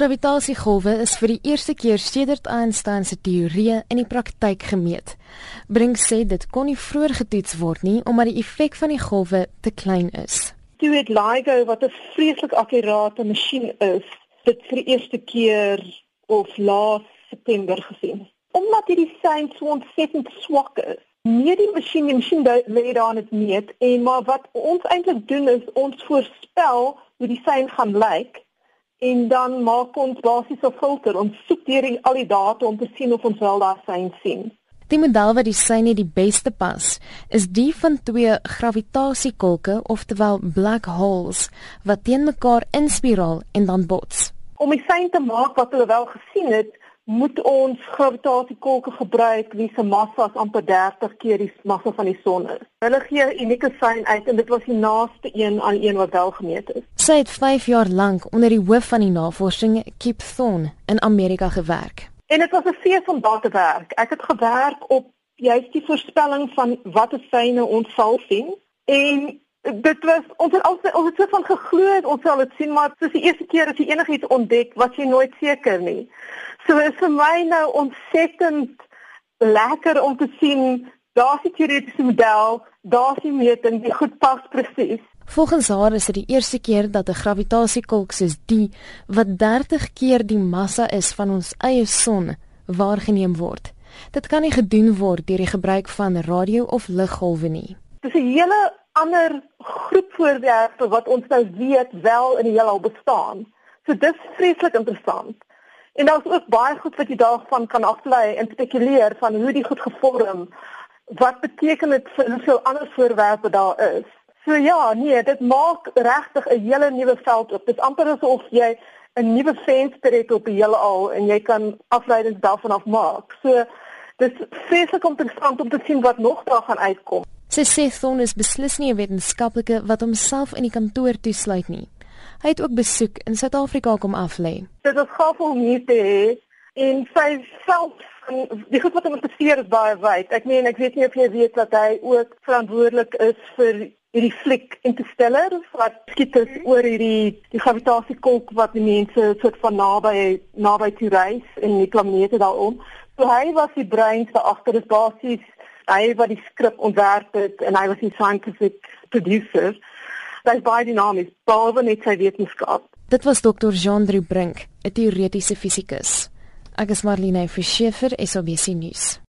Gravitasiegolwe is vir die eerste keer sedert Einstein se teorieë in die praktyk gemeet. Brink sê dit kon nie vroeër getoets word nie omdat die effek van die golwe te klein is. Toe het LIGO wat 'n vreeslik akkurate masjien is, dit vir die eerste keer of laas September gesien. Omdat hierdie sein so ontsettend swak is, Nee, die masjien, die masjien lê daar net meet en maar wat ons eintlik doen is ons voorspel hoe die sein gaan lyk en dan maak ons basies 'n filter om soek deur al die data om te sien of ons wel daar sein sien. Die model wat die syne die beste pas, is die van twee gravitasiekolke, oftewel black holes, wat teen mekaar inspiraal en dan bots. Om die sein te maak wat hulle wel gesien het, moet ons gravitasiekolke gebruik wie se massa amper 30 keer die massa van die son is. Hulle gee 'n unieke sein uit en dit was die naaste een aan een wat wel gemeet is. Sy het 5 jaar lank onder die hoof van die navorsing Kip Thorne in Amerika gewerk. En dit was 'n fees om daar te werk. Ek het gewerk op juist die voorspelling van watter syne ons sal sien en dit was ons het altyd ons het so van geglo ons sal dit sien maar soos die eerste keer as jy enigiets ontdek was jy nooit seker nie. So is vir my nou ontsettend lekker om te sien daar's die teoretiese model, daar's die meting, dit goed pas presies. Volgens haar is dit die eerste keer dat 'n gravitasiekolk soos die wat 30 keer die massa is van ons eie son waargeneem word. Dit kan nie gedoen word deur die gebruik van radio of liggolwe nie. Dis 'n hele ander groep voorwerpe wat ons nou weet wel in die heelal bestaan. So dis vreeslik interessant. En daar's ook baie goed wat jy daarvan kan aflei en spekuleer van hoe die goed gevorm. Wat beteken dit vir hoeveel ander voorwerpe daar is? So ja, nee, dit maak regtig 'n hele nuwe veld oop. Dit amper asof jy 'n nuwe venster het op die heelal en jy kan afleidings daarvan af maak. So dis vreeslik interessant om te sien wat nog daar gaan uitkom. Sy sê Thorne is beslis nie 'n wetenskaplike wat homself in die kantoor toesluit nie. Hy het ook besoek in Suid-Afrika kom aflê. Dit is gaaf om hier te hê en sy self die goed wat hom interesseer is baie wyd. Ek meen ek weet nie of jy weet dat hy ook verantwoordelik is vir hierdie fliek Interstellar wat skiet is oor hierdie die gravitasiekolk wat die mense soort van naby naby toe reis en die planete daarom. So hy was die brein agter dit basies hy wat die skrip ontwerp het en hy was die scientific producer. Hy's baie dinamies, behalwe net sy wetenskap. Dit was Dr. Jean-Drew Brink, 'n teoretiese fisikus. Ek is Marlene Verschiefer, SABC nuus.